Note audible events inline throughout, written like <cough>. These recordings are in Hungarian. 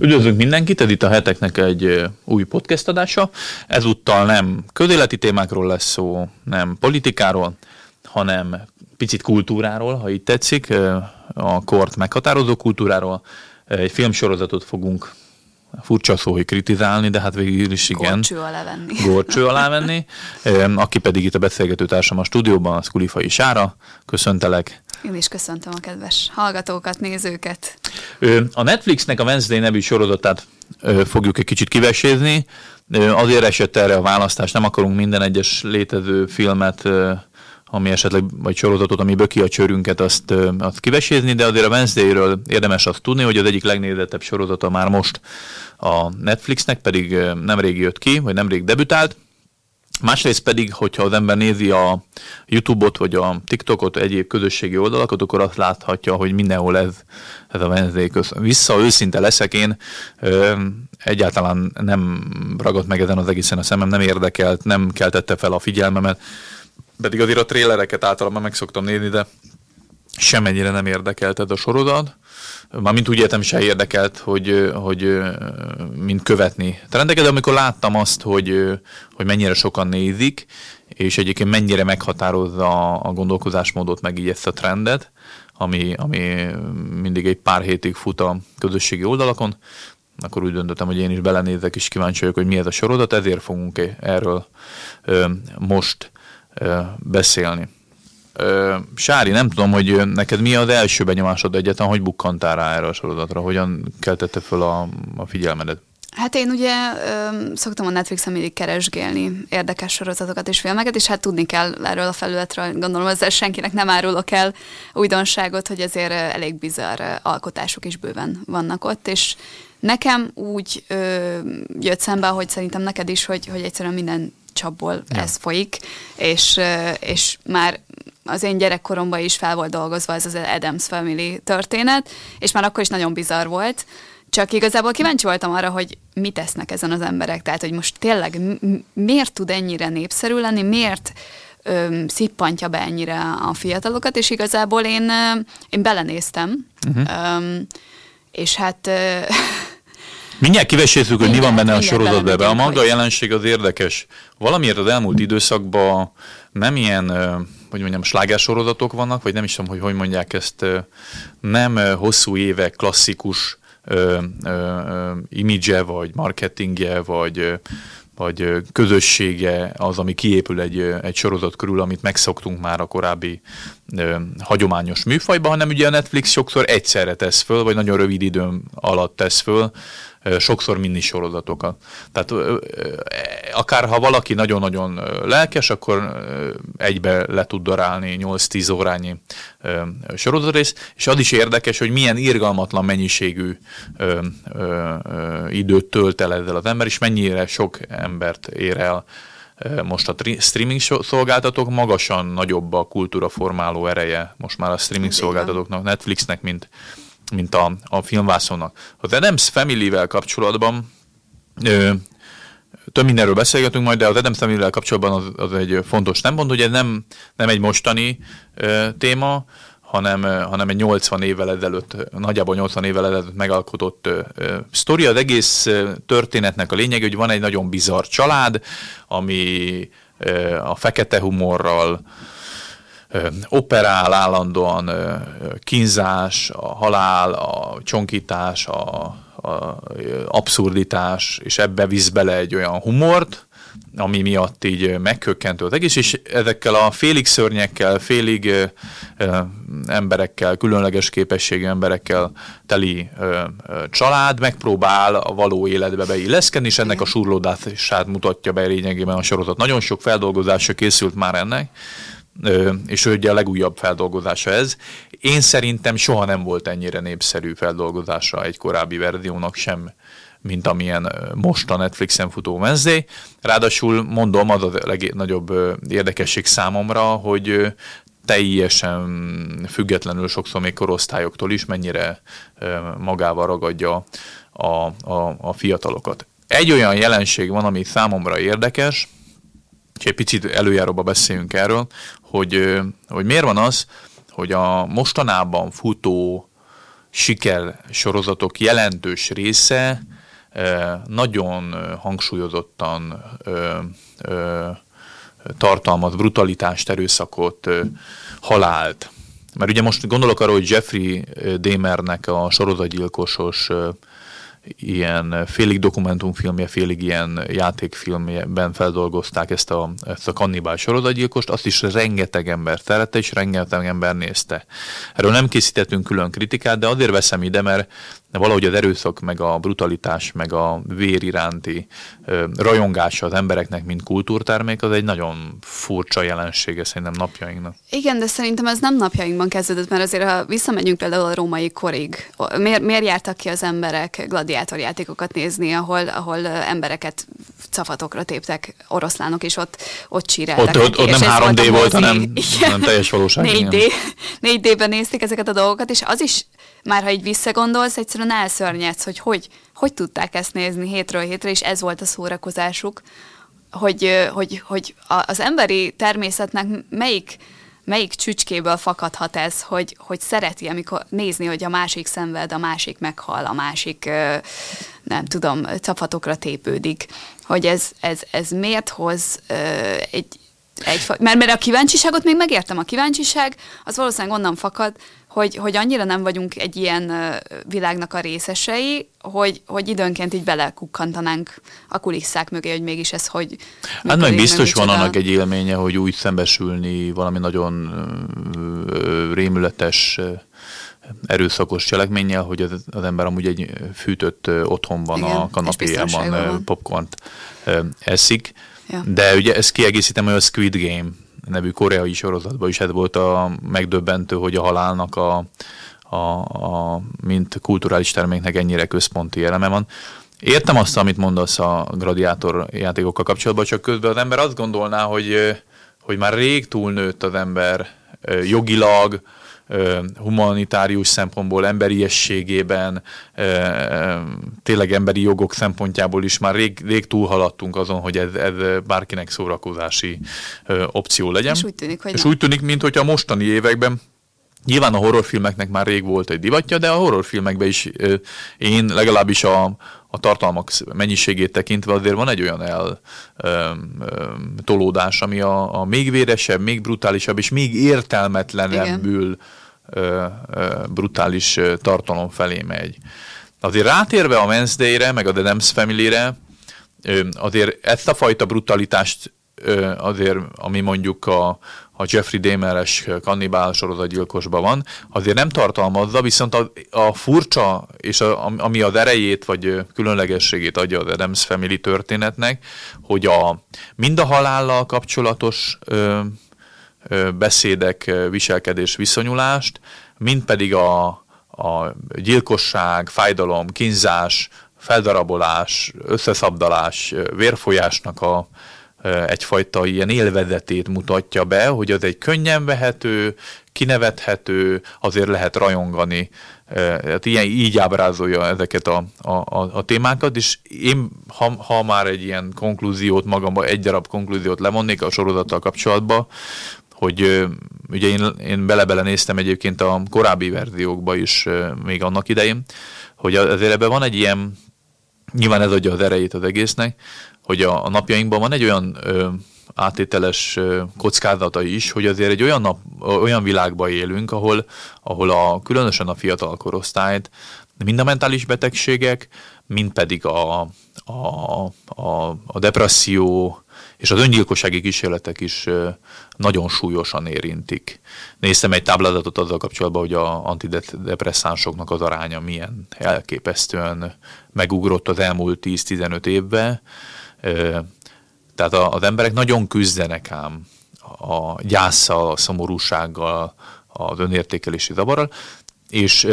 Üdvözlünk mindenkit, ez itt a heteknek egy új podcast adása. Ezúttal nem közéleti témákról lesz szó, nem politikáról, hanem picit kultúráról, ha így tetszik, a kort meghatározó kultúráról. Egy filmsorozatot fogunk furcsa szó, hogy kritizálni, de hát végül is igen. Gorcső alá venni. <laughs> Gorcső alá venni. Aki pedig itt a beszélgető társam a stúdióban, az Kulifai Sára. Köszöntelek. Én is köszöntöm a kedves hallgatókat, nézőket. A Netflixnek a Wednesday nevű sorozatát fogjuk egy kicsit kivesézni. Azért esett erre a választás, nem akarunk minden egyes létező filmet ami esetleg, vagy sorozatot, ami böki a csőrünket, azt, azt kivesézni, de azért a Wednesday-ről érdemes azt tudni, hogy az egyik legnézettebb sorozata már most a Netflixnek, pedig nemrég jött ki, vagy nemrég debütált, Másrészt pedig, hogyha az ember nézi a YouTube-ot, vagy a TikTokot, egyéb közösségi oldalakat, akkor azt láthatja, hogy mindenhol ez, ez a Wednesday Vissza, őszinte leszek én, ö, egyáltalán nem ragadt meg ezen az egészen a szemem, nem érdekelt, nem keltette fel a figyelmemet, pedig azért a trélereket általában meg szoktam nézni, de semennyire nem érdekelt ez a sorozat. Mármint úgy értem, se érdekelt, hogy, hogy mint követni trendeket, de amikor láttam azt, hogy, hogy mennyire sokan nézik, és egyébként mennyire meghatározza a gondolkozásmódot, meg így ezt a trendet, ami, ami mindig egy pár hétig fut a közösségi oldalakon, akkor úgy döntöttem, hogy én is belenézek, és kíváncsi vagyok, hogy mi ez a sorozat, ezért fogunk erről most beszélni. Sári, nem tudom, hogy neked mi az első benyomásod egyetlen, hogy bukkantál rá erre a sorozatra, hogyan keltette föl a, a figyelmedet? Hát én ugye ö, szoktam a Netflixen mindig keresgélni érdekes sorozatokat és filmeket, és hát tudni kell erről a felületről, gondolom ezzel senkinek nem árulok el újdonságot, hogy ezért elég bizarr alkotások is bőven vannak ott, és nekem úgy ö, jött szembe, hogy szerintem neked is, hogy, hogy egyszerűen minden csapból ja. ez folyik, és, és már az én gyerekkoromban is fel volt dolgozva ez az Adams Family történet, és már akkor is nagyon bizarr volt, csak igazából kíváncsi voltam arra, hogy mit tesznek ezen az emberek, tehát hogy most tényleg miért tud ennyire népszerű lenni, miért ö, szippantja be ennyire a fiatalokat, és igazából én, én belenéztem, uh-huh. ö, és hát <laughs> Mindjárt kivesézzük, hogy mi van benne a sorozatban. A maga jelenség az érdekes. Valamiért az elmúlt időszakban nem ilyen, hogy mondjam, slágersorozatok vannak, vagy nem is tudom, hogy hogy mondják ezt, nem hosszú évek klasszikus imidzse, vagy marketingje, vagy vagy közössége az, ami kiépül egy, egy sorozat körül, amit megszoktunk már a korábbi ö, hagyományos műfajban, hanem ugye a Netflix sokszor egyszerre tesz föl, vagy nagyon rövid időn alatt tesz föl sokszor mini sorozatokat. Tehát akár ha valaki nagyon-nagyon lelkes, akkor egybe le tud darálni 8-10 órányi sorozatrész, és az is érdekes, hogy milyen irgalmatlan mennyiségű időt tölt el ezzel az ember, és mennyire sok embert ér el most a streaming szolgáltatók magasan nagyobb a kultúra formáló ereje most már a streaming szolgáltatóknak, Netflixnek, mint, mint a, a filmvászonnak. Az Adams Family-vel kapcsolatban ö, több mindenről beszélgetünk majd, de az Adams Family-vel kapcsolatban az, az egy fontos szempont, hogy ez nem, nem egy mostani ö, téma, hanem, hanem egy 80 évvel ezelőtt, nagyjából 80 évvel ezelőtt megalkotott ö, ö, sztori. Az egész történetnek a lényeg, hogy van egy nagyon bizarr család, ami ö, a fekete humorral, operál állandóan kínzás, a halál, a csonkítás, a, a abszurditás, és ebbe visz bele egy olyan humort, ami miatt így megkökkentő az egész, és ezekkel a félig szörnyekkel, félig ö, emberekkel, különleges képességű emberekkel teli ö, ö, család megpróbál a való életbe beilleszkedni, és ennek a surlódását mutatja be lényegében a sorozat. Nagyon sok feldolgozása készült már ennek, és ugye a legújabb feldolgozása ez. Én szerintem soha nem volt ennyire népszerű feldolgozása egy korábbi verziónak sem, mint amilyen most a Netflixen futó Wednesday. Ráadásul mondom, az a legnagyobb érdekesség számomra, hogy teljesen függetlenül sokszor még korosztályoktól is mennyire magával ragadja a, a, a fiatalokat. Egy olyan jelenség van, ami számomra érdekes, egy picit előjáróba beszéljünk erről, hogy, hogy miért van az, hogy a mostanában futó siker sorozatok jelentős része nagyon hangsúlyozottan tartalmaz brutalitást, erőszakot, halált. Mert ugye most gondolok arra, hogy Jeffrey Dahmernek a sorozatgyilkosos ilyen félig dokumentumfilmje, félig ilyen játékfilmben feldolgozták ezt a, ezt a kannibál sorozatgyilkost, azt is rengeteg ember szerette, és rengeteg ember nézte. Erről nem készítettünk külön kritikát, de azért veszem ide, mert valahogy az erőszak, meg a brutalitás, meg a vér iránti rajongása az embereknek, mint kultúrtermék, az egy nagyon furcsa jelensége szerintem napjainknak. Igen, de szerintem ez nem napjainkban kezdődött, mert azért, ha visszamegyünk például a római korig, miért, miért jártak ki az emberek gladiátorjátékokat nézni, ahol, ahol embereket cafatokra téptek oroszlánok, és ott, ott csíráltak. Ott, ott, ott nem 3D volt, hanem, <laughs> hanem teljes valóság. 4D, 4D-ben nézték ezeket a dolgokat, és az is már ha így visszagondolsz, egyszerűen elszörnyedsz, hogy, hogy hogy tudták ezt nézni hétről hétre, és ez volt a szórakozásuk, hogy, hogy, hogy az emberi természetnek melyik, melyik csücskéből fakadhat ez, hogy, hogy szereti, amikor nézni, hogy a másik szenved, a másik meghal, a másik, nem tudom, cafatokra tépődik, hogy ez, ez, ez miért hoz egy, egy, mert, mert a kíváncsiságot még megértem, a kíváncsiság az valószínűleg onnan fakad, hogy, hogy annyira nem vagyunk egy ilyen világnak a részesei, hogy, hogy időnként így belekukkantanánk a kulisszák mögé, hogy mégis ez hogy... Hát meg biztos van annak egy élménye, hogy úgy szembesülni valami nagyon rémületes erőszakos cselekménnyel, hogy az, az ember amúgy egy fűtött otthonban Igen, a kanapéjában popcornt eszik. Ja. De ugye ezt kiegészítem, hogy a Squid Game nevű koreai sorozatban is ez volt a megdöbbentő, hogy a halálnak a, a, a mint kulturális terméknek ennyire központi eleme van. Értem azt, amit mondasz a gladiátor játékokkal kapcsolatban, csak közben az ember azt gondolná, hogy, hogy már rég túlnőtt az ember jogilag, humanitárius szempontból, emberiességében, tényleg emberi jogok szempontjából is már rég, rég túlhaladtunk azon, hogy ez, ez bárkinek szórakozási opció legyen. És úgy tűnik, hogy És úgy tűnik, mint hogy a mostani években Nyilván a horrorfilmeknek már rég volt egy divatja, de a horrorfilmekben is én legalábbis a, a tartalmak mennyiségét tekintve azért van egy olyan el tolódás, ami a, a még véresebb, még brutálisabb és még értelmetlenebbül ö, ö, brutális tartalom felé megy. Azért rátérve a Wednesday-re, meg a The Dams Family-re, azért ezt a fajta brutalitást azért, ami mondjuk a, a Jeffrey Dahmer-es kannibál sorozatgyilkosban van, azért nem tartalmazza, viszont a, a furcsa, és a, ami az erejét, vagy különlegességét adja az Adams Family történetnek, hogy a, mind a halállal kapcsolatos ö, ö, beszédek, viselkedés, viszonyulást, mind pedig a, a gyilkosság, fájdalom, kínzás, feldarabolás, összeszabdalás, vérfolyásnak a, egyfajta ilyen élvezetét mutatja be, hogy az egy könnyen vehető, kinevethető, azért lehet rajongani. Hát ilyen, így ábrázolja ezeket a, a, a, a témákat, és én, ha, ha már egy ilyen konklúziót magamba, egy darab konklúziót lemondnék a sorozattal kapcsolatban, hogy ugye én, én bele-bele néztem egyébként a korábbi verziókba is még annak idején, hogy azért ebben van egy ilyen, nyilván ez adja az erejét az egésznek, hogy a, a napjainkban van egy olyan ö, átételes ö, kockázata is, hogy azért egy olyan, nap, olyan világban élünk, ahol, ahol a, különösen a fiatal korosztályt mind a mentális betegségek, mind pedig a, a, a, a depresszió és az öngyilkossági kísérletek is nagyon súlyosan érintik. Néztem egy táblázatot azzal kapcsolatban, hogy a antidepresszánsoknak az aránya milyen elképesztően megugrott az elmúlt 10-15 évben, tehát az emberek nagyon küzdenek ám a gyászsal, a szomorúsággal, az önértékelési zavarral, és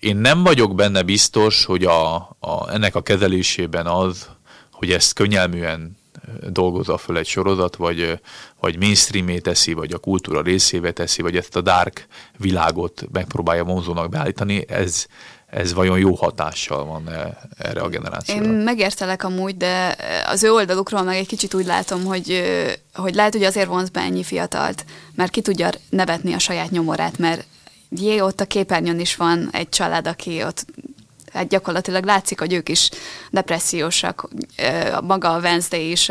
én nem vagyok benne biztos, hogy a, a, ennek a kezelésében az, hogy ezt könnyelműen dolgozza föl egy sorozat, vagy, vagy mainstreamé teszi, vagy a kultúra részévé teszi, vagy ezt a dark világot megpróbálja vonzónak beállítani, ez, ez vajon jó hatással van erre a generációra? Én megértelek amúgy, de az ő oldalukról meg egy kicsit úgy látom, hogy, hogy lehet, hogy azért vonz be ennyi fiatalt, mert ki tudja nevetni a saját nyomorát, mert jé, ott a képernyőn is van egy család, aki ott hát gyakorlatilag látszik, hogy ők is depressziósak. Maga a Wednesday is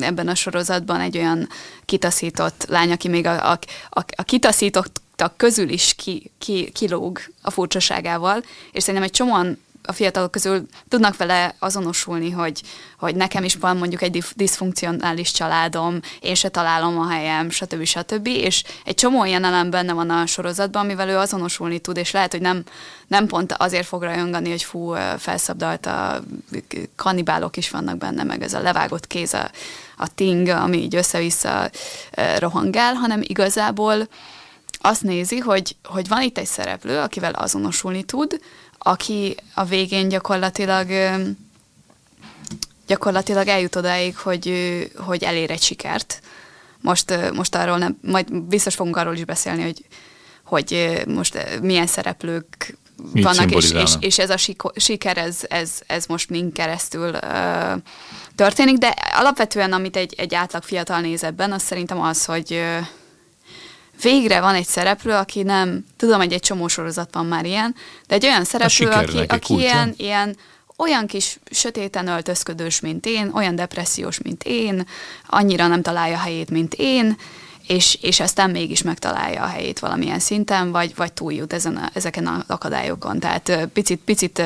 ebben a sorozatban egy olyan kitaszított lány, aki még a, a, a, a kitaszítottak közül is ki, ki, kilóg a furcsaságával, és szerintem egy csomóan a fiatalok közül tudnak vele azonosulni, hogy, hogy nekem is van mondjuk egy diszfunkcionális családom, én se találom a helyem, stb. stb. És egy csomó ilyen elem benne van a sorozatban, amivel ő azonosulni tud, és lehet, hogy nem, nem pont azért fog rajongani, hogy fú, felszabdalt a kannibálok is vannak benne, meg ez a levágott kéz, a, a ting, ami így össze-vissza rohangál, hanem igazából azt nézi, hogy, hogy van itt egy szereplő, akivel azonosulni tud, aki a végén gyakorlatilag gyakorlatilag eljut odáig, hogy, hogy elér egy sikert. Most, most arról nem, majd biztos fogunk arról is beszélni, hogy, hogy most milyen szereplők Mit vannak, és, és, és ez a siker, ez, ez, ez most mind keresztül uh, történik, de alapvetően, amit egy, egy átlag fiatal néz ebben, az szerintem az, hogy uh, végre van egy szereplő, aki nem, tudom, hogy egy csomó sorozat van már ilyen, de egy olyan szereplő, aki, aki ilyen, ilyen olyan kis sötéten öltözködős, mint én, olyan depressziós, mint én, annyira nem találja helyét, mint én, és, és aztán mégis megtalálja a helyét valamilyen szinten, vagy, vagy túljut ezen a, ezeken az akadályokon. Tehát picit, picit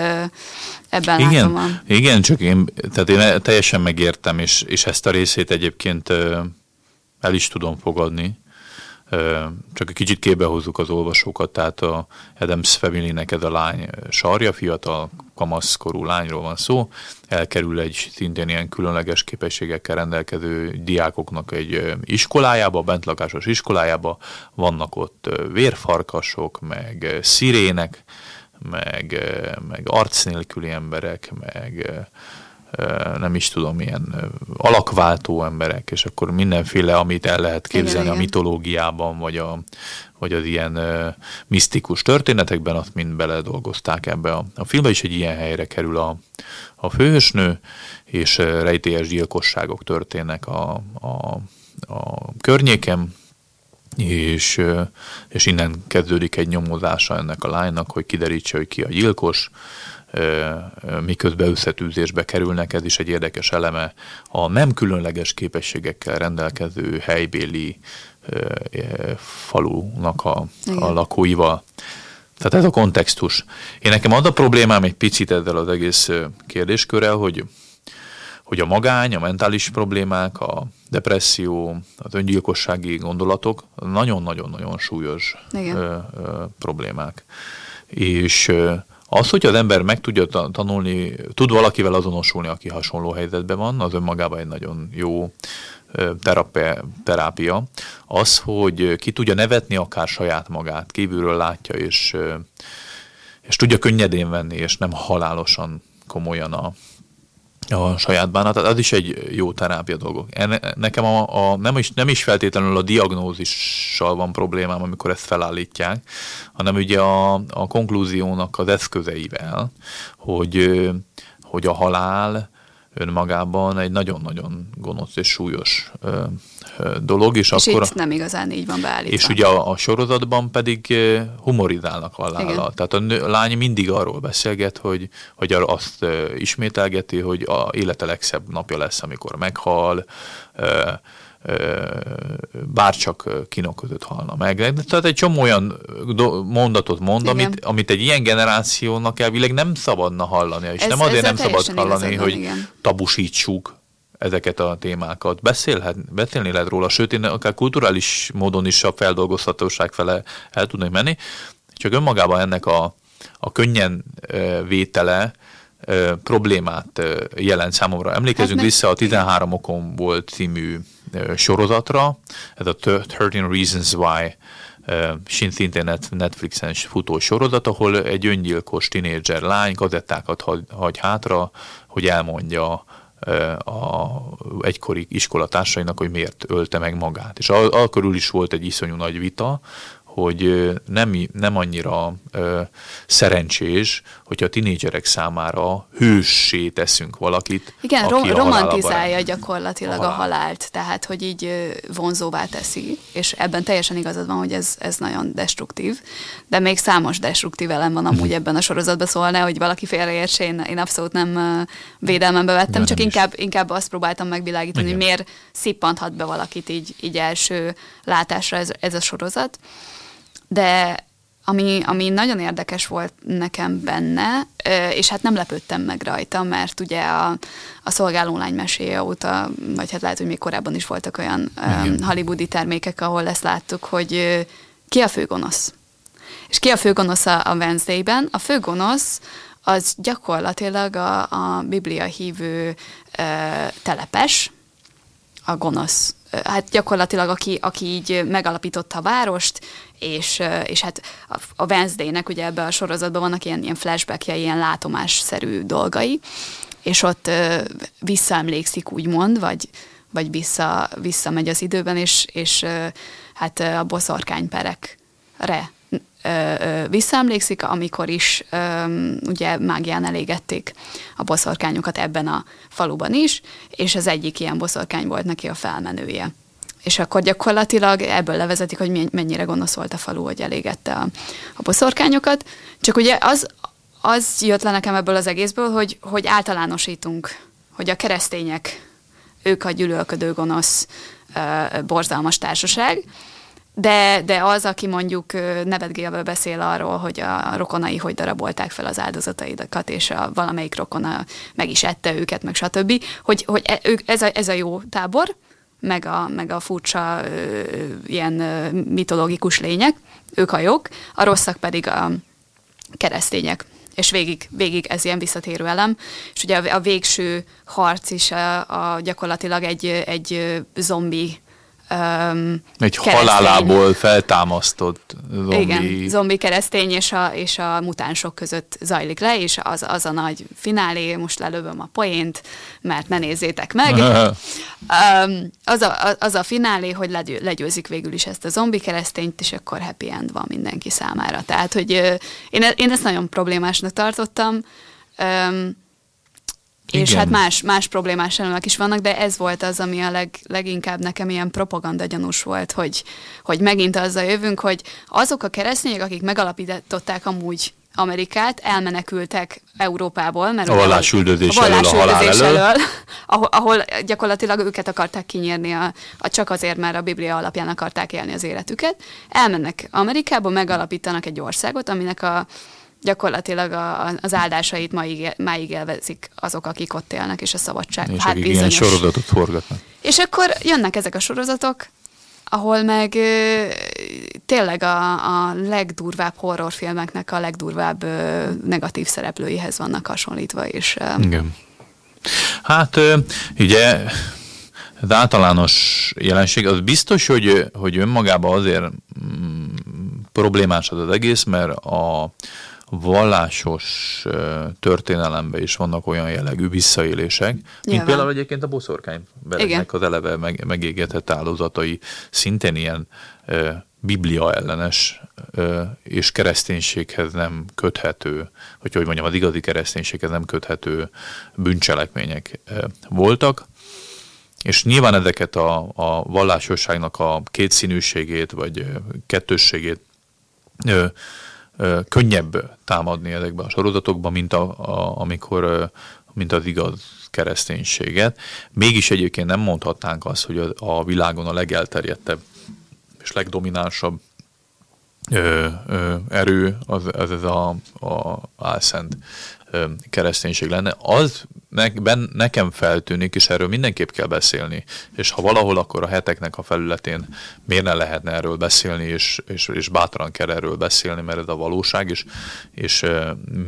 ebben igen, látom a... Igen, csak én, tehát én teljesen megértem, és, és ezt a részét egyébként el is tudom fogadni, csak egy kicsit képbe hozzuk az olvasókat, tehát a Adams Family neked a lány sarja, fiatal kamaszkorú lányról van szó, elkerül egy szintén ilyen különleges képességekkel rendelkező diákoknak egy iskolájába, bentlakásos iskolájába, vannak ott vérfarkasok, meg szirének, meg, meg arc nélküli emberek, meg nem is tudom, milyen alakváltó emberek, és akkor mindenféle, amit el lehet képzelni igen, a mitológiában, vagy, a, vagy az ilyen misztikus történetekben, azt mind beledolgozták ebbe a, a filmbe, is egy ilyen helyre kerül a, a főhősnő, és rejtélyes gyilkosságok történnek a, a, a környéken, és, és innen kezdődik egy nyomozása ennek a lánynak, hogy kiderítse, hogy ki a gyilkos, miközben összetűzésbe kerülnek, ez is egy érdekes eleme a nem különleges képességekkel rendelkező helybéli falunak a, a lakóival. Tehát ez a kontextus. Én nekem az a problémám egy picit ezzel az egész kérdéskörrel, hogy, hogy a magány, a mentális problémák, a depresszió, az öngyilkossági gondolatok nagyon-nagyon-nagyon súlyos ö, ö, problémák. És az, hogy az ember meg tudja tanulni, tud valakivel azonosulni, aki hasonló helyzetben van, az önmagában egy nagyon jó terápia, terápia. Az, hogy ki tudja nevetni akár saját magát, kívülről látja, és, és tudja könnyedén venni, és nem halálosan komolyan a, a saját bánat, az is egy jó terápia dolgok. Nekem a, a, nem, is, nem is feltétlenül a diagnózissal van problémám, amikor ezt felállítják, hanem ugye a, a konklúziónak az eszközeivel, hogy, hogy a halál önmagában egy nagyon-nagyon gonosz és súlyos dolog. És, és akkor, itt nem igazán így van beállítva. És ugye a, a sorozatban pedig humorizálnak halállal. Tehát a nő, a lány mindig arról beszélget, hogy, hogy azt ismételgeti, hogy a élete legszebb napja lesz, amikor meghal, ö, bárcsak kinok között halna meg. Tehát egy csomó olyan mondatot mond, amit, amit egy ilyen generációnak elvileg nem szabadna hallani, és ez, nem azért nem szabad hallani, hogy igen. tabusítsuk ezeket a témákat. Beszélhet, beszélni lehet róla, sőt, én akár kulturális módon is a feldolgozhatóság fele el tudnék menni, csak önmagában ennek a, a könnyen vétele, problémát jelent számomra. Emlékezünk hát vissza, a 13 okon volt című sorozatra, ez a 13 Reasons Why szintén Netflixen futó sorozat, ahol egy öngyilkos tinédzser lány gazettákat hagy, hagy hátra, hogy elmondja a egykori iskolatársainak, hogy miért ölte meg magát. És al- is volt egy iszonyú nagy vita, hogy nem, nem annyira ö, szerencsés, hogyha a tinédzserek számára hőssé teszünk valakit. Igen, rom- romantizálja gyakorlatilag a, halál. a halált, tehát hogy így vonzóvá teszi, és ebben teljesen igazad van, hogy ez, ez nagyon destruktív, de még számos destruktív elem van amúgy <laughs> ebben a sorozatban, szóval ne, hogy valaki félreértse, én, én abszolút nem védelmembe vettem, csak inkább, inkább azt próbáltam megvilágítani, Igen. hogy miért szippanthat be valakit így, így első látásra ez, ez a sorozat. De ami, ami nagyon érdekes volt nekem benne, és hát nem lepődtem meg rajta, mert ugye a, a szolgálólány meséje óta, vagy hát lehet, hogy még korábban is voltak olyan Igen. hollywoodi termékek, ahol ezt láttuk, hogy ki a főgonosz. És ki a főgonosz a, a Wednesday-ben? A főgonosz az gyakorlatilag a, a Biblia hívő e, telepes, a gonosz hát gyakorlatilag aki, aki így megalapította a várost, és, és hát a Wednesday-nek ugye ebben a sorozatban vannak ilyen, ilyen flashbackjai, ilyen látomásszerű dolgai, és ott visszaemlékszik úgymond, vagy, vagy vissza, visszamegy az időben, és, és hát a boszorkányperekre visszaemlékszik, amikor is ugye mágián elégették a boszorkányokat ebben a faluban is, és az egyik ilyen boszorkány volt neki a felmenője. És akkor gyakorlatilag ebből levezetik, hogy mennyire gonosz volt a falu, hogy elégette a, a boszorkányokat. Csak ugye az, az jött le nekem ebből az egészből, hogy, hogy általánosítunk, hogy a keresztények, ők a gyűlölködő gonosz, borzalmas társaság, de, de az, aki mondjuk nevetgélve beszél arról, hogy a rokonai hogy darabolták fel az áldozataidat, és a valamelyik rokona meg is ette őket, meg stb., hogy, hogy e, ez, a, ez a jó tábor, meg a, meg a furcsa ilyen mitológikus lények, ők a jók, a rosszak pedig a keresztények és végig, végig ez ilyen visszatérő elem, és ugye a, a végső harc is a, a gyakorlatilag egy, egy zombi Um, egy keresztény. halálából feltámasztott zombi. Igen, zombi keresztény és a, és a mutánsok között zajlik le, és az, az a nagy finálé, most lelövöm a poént, mert ne nézzétek meg. <laughs> um, az, a, az a finálé, hogy legyő, legyőzik végül is ezt a zombi keresztényt, és akkor happy end van mindenki számára. Tehát, hogy én, én ezt nagyon problémásnak tartottam. Um, igen. És hát más, más problémás elemek is vannak, de ez volt az, ami a leg, leginkább nekem ilyen propaganda gyanús volt, hogy, hogy megint azzal jövünk, hogy azok a keresztények, akik megalapították amúgy Amerikát, elmenekültek Európából, mert a vallásüldözés elől, a halál elől, elől <laughs> ahol, ahol gyakorlatilag őket akarták kinyírni, a, a csak azért, mert a Biblia alapján akarták élni az életüket. Elmennek Amerikába, megalapítanak egy országot, aminek a gyakorlatilag a, az áldásait máig, máig élvezik azok, akik ott élnek, és a szabadság. És hát akik bizonyos. ilyen sorozatot forgatnak. És akkor jönnek ezek a sorozatok, ahol meg ö, tényleg a, a legdurvább horrorfilmeknek a legdurvább ö, negatív szereplőihez vannak hasonlítva. Ö, Igen. Hát ugye az általános jelenség, az biztos, hogy, hogy önmagában azért mm, problémás az az egész, mert a, vallásos történelemben is vannak olyan jellegű visszaélések, mint Nyilván. például egyébként a boszorkány belegnek az eleve meg, megégetett áldozatai szintén ilyen ö, biblia ellenes ö, és kereszténységhez nem köthető, hogy hogy mondjam, az igazi kereszténységhez nem köthető bűncselekmények ö, voltak. És nyilván ezeket a, a vallásosságnak a kétszínűségét, vagy kettősségét ö, könnyebb támadni ezekben a sorozatokban, mint a, a, amikor mint az igaz kereszténységet. Mégis egyébként nem mondhatnánk azt, hogy a, a világon a legelterjedtebb és legdominánsabb ö, ö, erő az, az ez a, a álszent kereszténység lenne. Az ben, nekem feltűnik, és erről mindenképp kell beszélni, és ha valahol, akkor a heteknek a felületén miért ne lehetne erről beszélni, és, és, és bátran kell erről beszélni, mert ez a valóság, és, és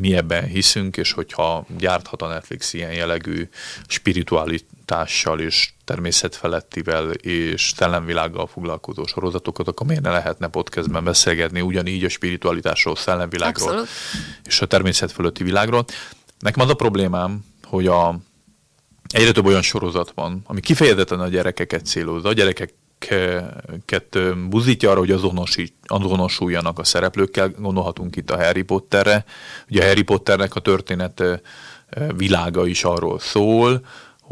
mi ebben hiszünk, és hogyha gyárthat a Netflix ilyen jellegű spiritualitással és természetfelettivel és szellemvilággal foglalkozó sorozatokat, akkor miért ne lehetne podcastben beszélgetni ugyanígy a spiritualitásról, szellemvilágról Abszolút. és a természet fölötti világról. Nekem az a problémám, hogy a, egyre több olyan sorozat van, ami kifejezetten a gyerekeket célozza. A gyerekek buzítja arra, hogy azonosuljanak a szereplőkkel. Gondolhatunk itt a Harry Potterre. Ugye a Harry Potternek a történet világa is arról szól,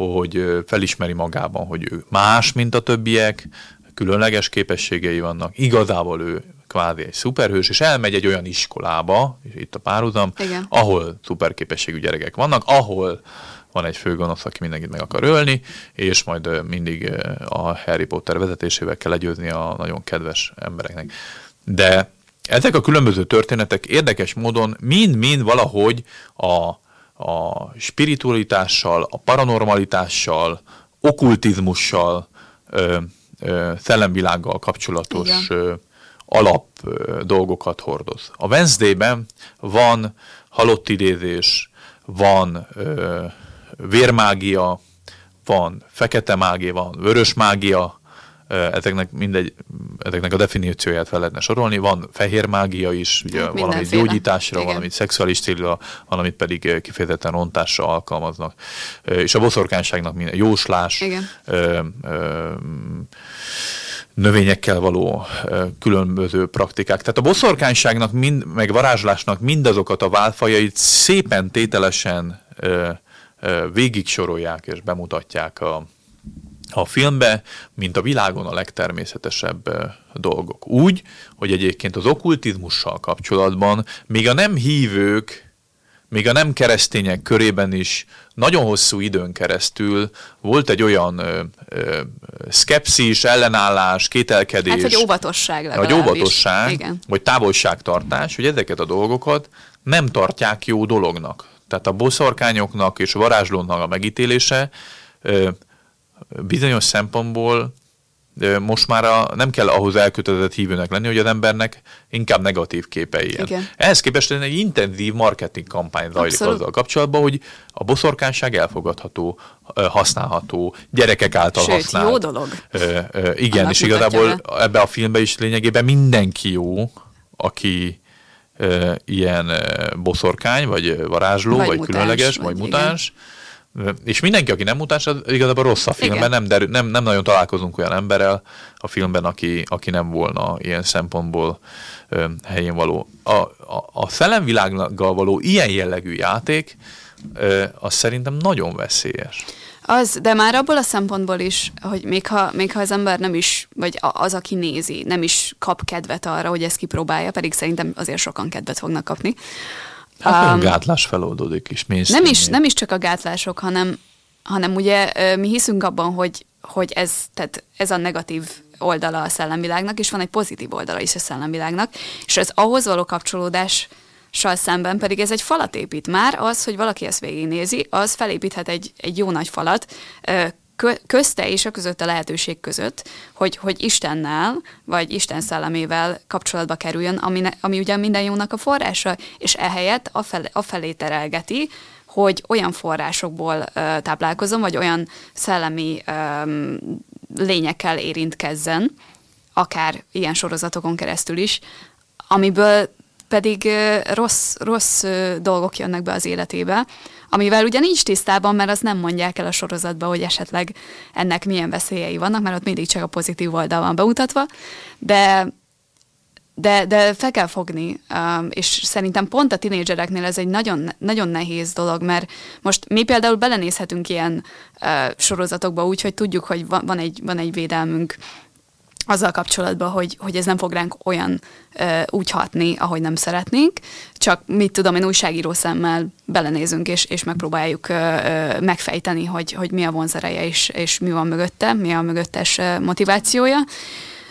hogy felismeri magában, hogy ő más, mint a többiek, különleges képességei vannak, igazából ő kvázi egy szuperhős, és elmegy egy olyan iskolába, és itt a párhuzam, Igen. ahol szuperképességű gyerekek vannak, ahol van egy főgonosz, aki mindenkit meg akar ölni, és majd mindig a Harry Potter vezetésével kell legyőzni a nagyon kedves embereknek. De ezek a különböző történetek érdekes módon mind-mind valahogy a, a spiritualitással, a paranormalitással, okkultizmussal, ö, ö, szellemvilággal kapcsolatos ö, alap ö, dolgokat hordoz. A Wednesday-ben van halott idézés, van ö, vérmágia, van fekete mágia, van vörös mágia, ezeknek mindegy, ezeknek a definícióját fel lehetne sorolni. Van fehér mágia is, ugye hát valamit gyógyításra, Igen. valamit szexuális célra, valamit pedig kifejezetten rontásra alkalmaznak. És a boszorkányságnak minden jóslás, Igen. Ö, ö, növényekkel való különböző praktikák. Tehát a boszorkányságnak, mind, meg varázslásnak mindazokat a válfajait szépen tételesen végig sorolják és bemutatják a, a filmbe, mint a világon a legtermészetesebb dolgok. Úgy, hogy egyébként az okkultizmussal kapcsolatban még a nem hívők, még a nem keresztények körében is nagyon hosszú időn keresztül volt egy olyan ö, ö, szkepszis, ellenállás, kételkedés. Hát, hogy óvatosság legalábbis. Vagy óvatosság, Igen. vagy távolságtartás, hogy ezeket a dolgokat nem tartják jó dolognak. Tehát a boszorkányoknak és varázslónak a megítélése bizonyos szempontból most már a, nem kell ahhoz elkötelezett hívőnek lenni, hogy az embernek inkább negatív képei Igen. Ehhez képest egy intenzív marketing kampány zajlik Abszolút. azzal kapcsolatban, hogy a boszorkányság elfogadható, használható, gyerekek által Sőt, használt. jó dolog. Ö, ö, igen, Annak és igazából ebbe a filmbe is lényegében mindenki jó, aki ilyen boszorkány, vagy varázsló, vagy, vagy mutáns, különleges, vagy, vagy mutáns. Igen. És mindenki, aki nem mutáns, az igazából rossz a filmben, nem, derül, nem, nem nagyon találkozunk olyan emberrel a filmben, aki, aki nem volna ilyen szempontból ö, helyén való. A, a, a szellemvilággal való ilyen jellegű játék, ö, az szerintem nagyon veszélyes. Az, de már abból a szempontból is, hogy még ha, még ha az ember nem is, vagy az, aki nézi, nem is kap kedvet arra, hogy ezt kipróbálja, pedig szerintem azért sokan kedvet fognak kapni. Hát um, gátlás feloldódik is. Nem is, nem is csak a gátlások, hanem, hanem ugye mi hiszünk abban, hogy, hogy ez, tehát ez a negatív oldala a szellemvilágnak, és van egy pozitív oldala is a szellemvilágnak, és az ahhoz való kapcsolódás szemben pedig ez egy falat épít. Már az, hogy valaki ezt végignézi, az felépíthet egy, egy jó nagy falat, közte és a között a lehetőség között, hogy, hogy Istennel, vagy Isten szellemével kapcsolatba kerüljön, ami, ami ugye minden jónak a forrása, és ehelyett a felé terelgeti, hogy olyan forrásokból ö, táplálkozom, vagy olyan szellemi ö, lényekkel érintkezzen, akár ilyen sorozatokon keresztül is, amiből pedig rossz, rossz dolgok jönnek be az életébe, amivel ugye nincs tisztában, mert azt nem mondják el a sorozatba, hogy esetleg ennek milyen veszélyei vannak, mert ott mindig csak a pozitív oldal van bemutatva, de de, de fel kell fogni, és szerintem pont a tinédzsereknél ez egy nagyon, nagyon nehéz dolog, mert most mi például belenézhetünk ilyen sorozatokba úgy, hogy tudjuk, hogy van egy, van egy védelmünk azzal kapcsolatban, hogy, hogy ez nem fog ránk olyan ö, úgy hatni, ahogy nem szeretnénk, csak mit tudom, én újságíró szemmel belenézünk, és, és megpróbáljuk ö, ö, megfejteni, hogy, hogy mi a vonzereje, és, és mi van mögötte, mi a mögöttes motivációja.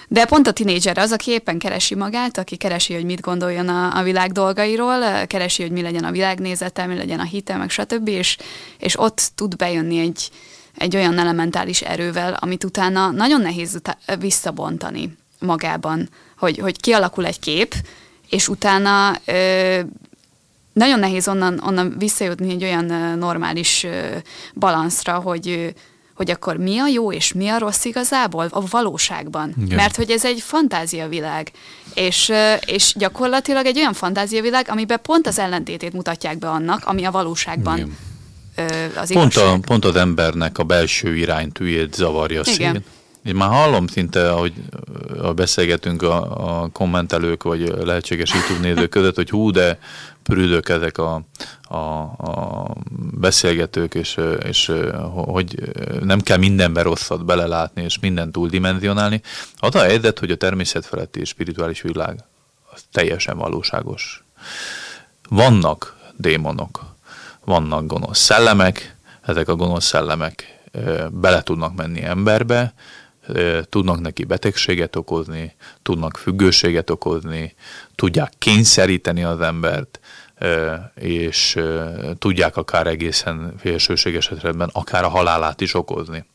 De pont a tinédzser az, aki éppen keresi magát, aki keresi, hogy mit gondoljon a, a világ dolgairól, keresi, hogy mi legyen a világnézete, mi legyen a hite, meg stb. És, és ott tud bejönni egy, egy olyan elementális erővel, amit utána nagyon nehéz utá- visszabontani magában, hogy, hogy kialakul egy kép, és utána ö, nagyon nehéz onnan, onnan visszajutni egy olyan normális ö, balanszra, hogy ö, hogy akkor mi a jó és mi a rossz igazából a valóságban. Igen. Mert hogy ez egy fantáziavilág, és, és gyakorlatilag egy olyan fantáziavilág, amiben pont az ellentétét mutatják be annak, ami a valóságban Igen az pont, a, pont az embernek a belső iránytűjét zavarja Igen. szét. Én már hallom szinte, ahogy beszélgetünk a, a kommentelők, vagy lehetséges YouTube nézők között, hogy hú, de prűdök ezek a, a, a beszélgetők, és, és hogy nem kell mindenben rosszat belelátni, és mindent túldimenzionálni. Az a helyzet, hogy a természet feletti és spirituális világ az teljesen valóságos. Vannak démonok, vannak gonosz szellemek, ezek a gonosz szellemek bele tudnak menni emberbe, tudnak neki betegséget okozni, tudnak függőséget okozni, tudják kényszeríteni az embert, és tudják akár egészen félsőséges esetben akár a halálát is okozni.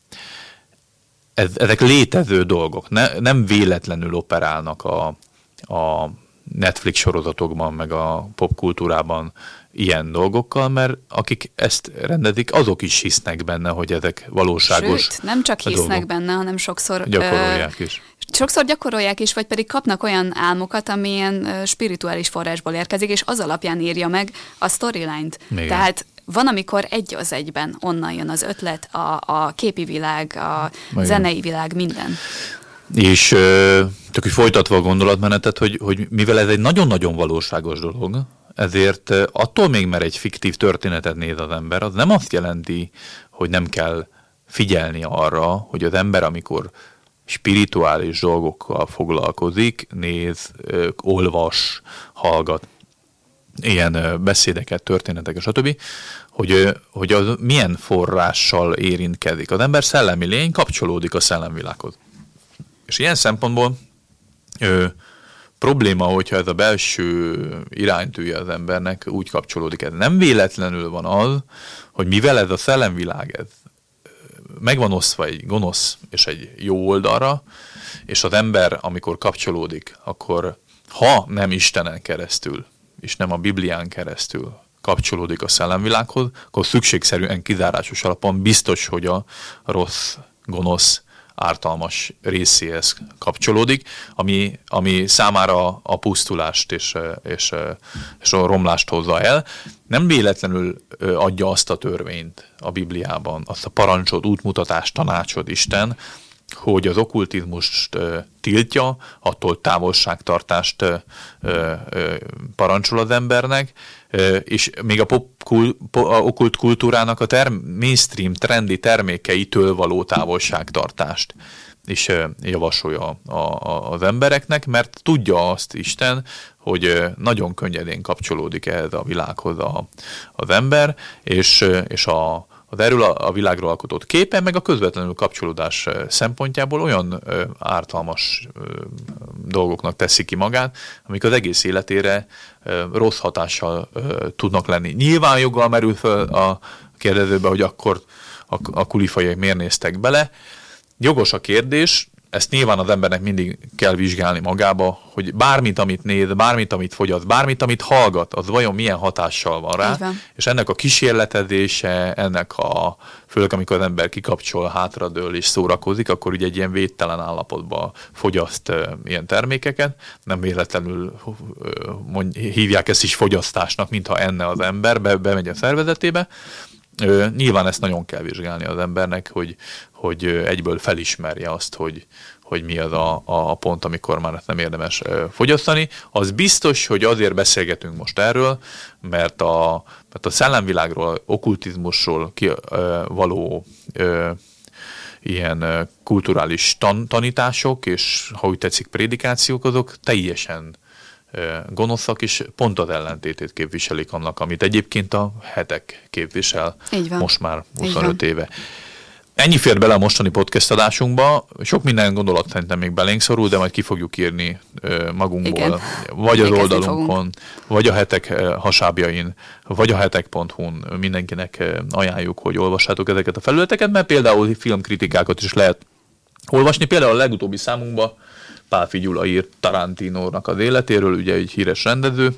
Ez, ezek létező dolgok, ne, nem véletlenül operálnak a, a Netflix sorozatokban, meg a popkultúrában ilyen dolgokkal, mert akik ezt rendezik, azok is hisznek benne, hogy ezek valóságos Sőt, nem csak hisznek dolgok. benne, hanem sokszor gyakorolják ö, is. Sokszor gyakorolják is, vagy pedig kapnak olyan álmokat, amilyen spirituális forrásból érkezik, és az alapján írja meg a storyline-t. Igen. Tehát van, amikor egy az egyben onnan jön az ötlet, a, a képi világ, a Igen. zenei világ, minden. És csak hogy folytatva a gondolatmenetet, hogy, hogy mivel ez egy nagyon-nagyon valóságos dolog, ezért attól még, mert egy fiktív történetet néz az ember, az nem azt jelenti, hogy nem kell figyelni arra, hogy az ember, amikor spirituális dolgokkal foglalkozik, néz, olvas, hallgat ilyen beszédeket, történeteket, stb., hogy, hogy az milyen forrással érintkezik. Az ember szellemi lény kapcsolódik a szellemvilághoz. És ilyen szempontból probléma, hogyha ez a belső iránytűje az embernek úgy kapcsolódik. Ez nem véletlenül van az, hogy mivel ez a szellemvilág ez megvan osztva egy gonosz és egy jó oldalra, és az ember, amikor kapcsolódik, akkor ha nem Istenen keresztül, és nem a Biblián keresztül kapcsolódik a szellemvilághoz, akkor szükségszerűen kizárásos alapon biztos, hogy a rossz, gonosz ártalmas részéhez kapcsolódik, ami, ami számára a pusztulást és, és, és a romlást hozza el. Nem véletlenül adja azt a törvényt a Bibliában, azt a parancsot, útmutatást, tanácsot Isten, hogy az okkultizmust tiltja, attól távolságtartást parancsol az embernek, és még a pop, okkult kultúrának a term, mainstream trendi termékeitől való távolságtartást is javasolja a, a, az embereknek, mert tudja azt Isten, hogy nagyon könnyedén kapcsolódik ehhez a világhoz a, az ember, és, és a, az erről a, a világról alkotott képe, meg a közvetlenül kapcsolódás szempontjából olyan ö, ártalmas ö, dolgoknak teszi ki magát, amik az egész életére ö, rossz hatással ö, tudnak lenni. Nyilván joggal merül fel a kérdezőbe, hogy akkor a, a kulifajék miért néztek bele. Jogos a kérdés, ezt nyilván az embernek mindig kell vizsgálni magába, hogy bármit, amit néz, bármit, amit fogyaszt, bármit, amit hallgat, az vajon milyen hatással van rá, van. és ennek a kísérletezése, ennek a, főleg amikor az ember kikapcsol, hátradől és szórakozik, akkor ugye egy ilyen védtelen állapotban fogyaszt uh, ilyen termékeket, nem véletlenül uh, mond, hívják ezt is fogyasztásnak, mintha enne az ember, be, bemegy a szervezetébe, Ö, nyilván ezt nagyon kell vizsgálni az embernek, hogy, hogy egyből felismerje azt, hogy, hogy mi az a, a pont, amikor már nem érdemes fogyasztani. Az biztos, hogy azért beszélgetünk most erről, mert a, mert a szellemvilágról, okkultizmusról ki, ö, való ö, ilyen kulturális tan, tanítások, és ha úgy tetszik prédikációk, azok teljesen gonoszak, és pont az ellentétét képviselik annak, amit egyébként a hetek képvisel most már 25 éve. Ennyi fér bele a mostani podcast adásunkba. Sok minden gondolat szerintem még belénk szorul, de majd ki fogjuk írni magunkból, Igen. vagy az oldalunkon, vagy a hetek hasábjain, vagy a hetek.hu-n mindenkinek ajánljuk, hogy olvassátok ezeket a felületeket, mert például filmkritikákat is lehet olvasni. Például a legutóbbi számunkban Pálfi Gyula írt Tarantinónak az életéről, ugye egy híres rendező,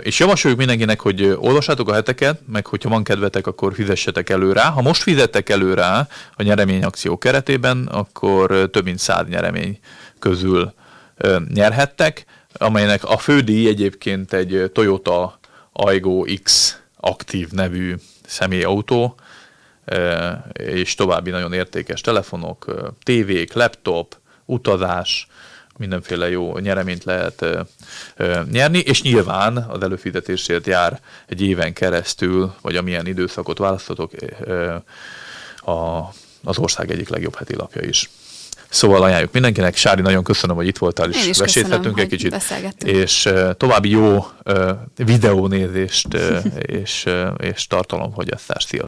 és javasoljuk mindenkinek, hogy olvassátok a heteket, meg hogyha van kedvetek, akkor fizessetek elő rá. Ha most fizettek elő rá a nyereményakció keretében, akkor több mint száz nyeremény közül nyerhettek, amelynek a fődíj egyébként egy Toyota Aygo X aktív nevű személyautó, és további nagyon értékes telefonok, tévék, laptop, utazás, mindenféle jó nyereményt lehet ö, ö, nyerni, és nyilván az előfizetésért jár egy éven keresztül, vagy amilyen időszakot választotok, ö, a, az ország egyik legjobb heti lapja is. Szóval ajánljuk mindenkinek. Sári, nagyon köszönöm, hogy itt voltál, és veséthettünk egy kicsit. És további jó videónézést <laughs> és, és tartalomfogyasztást. Szia!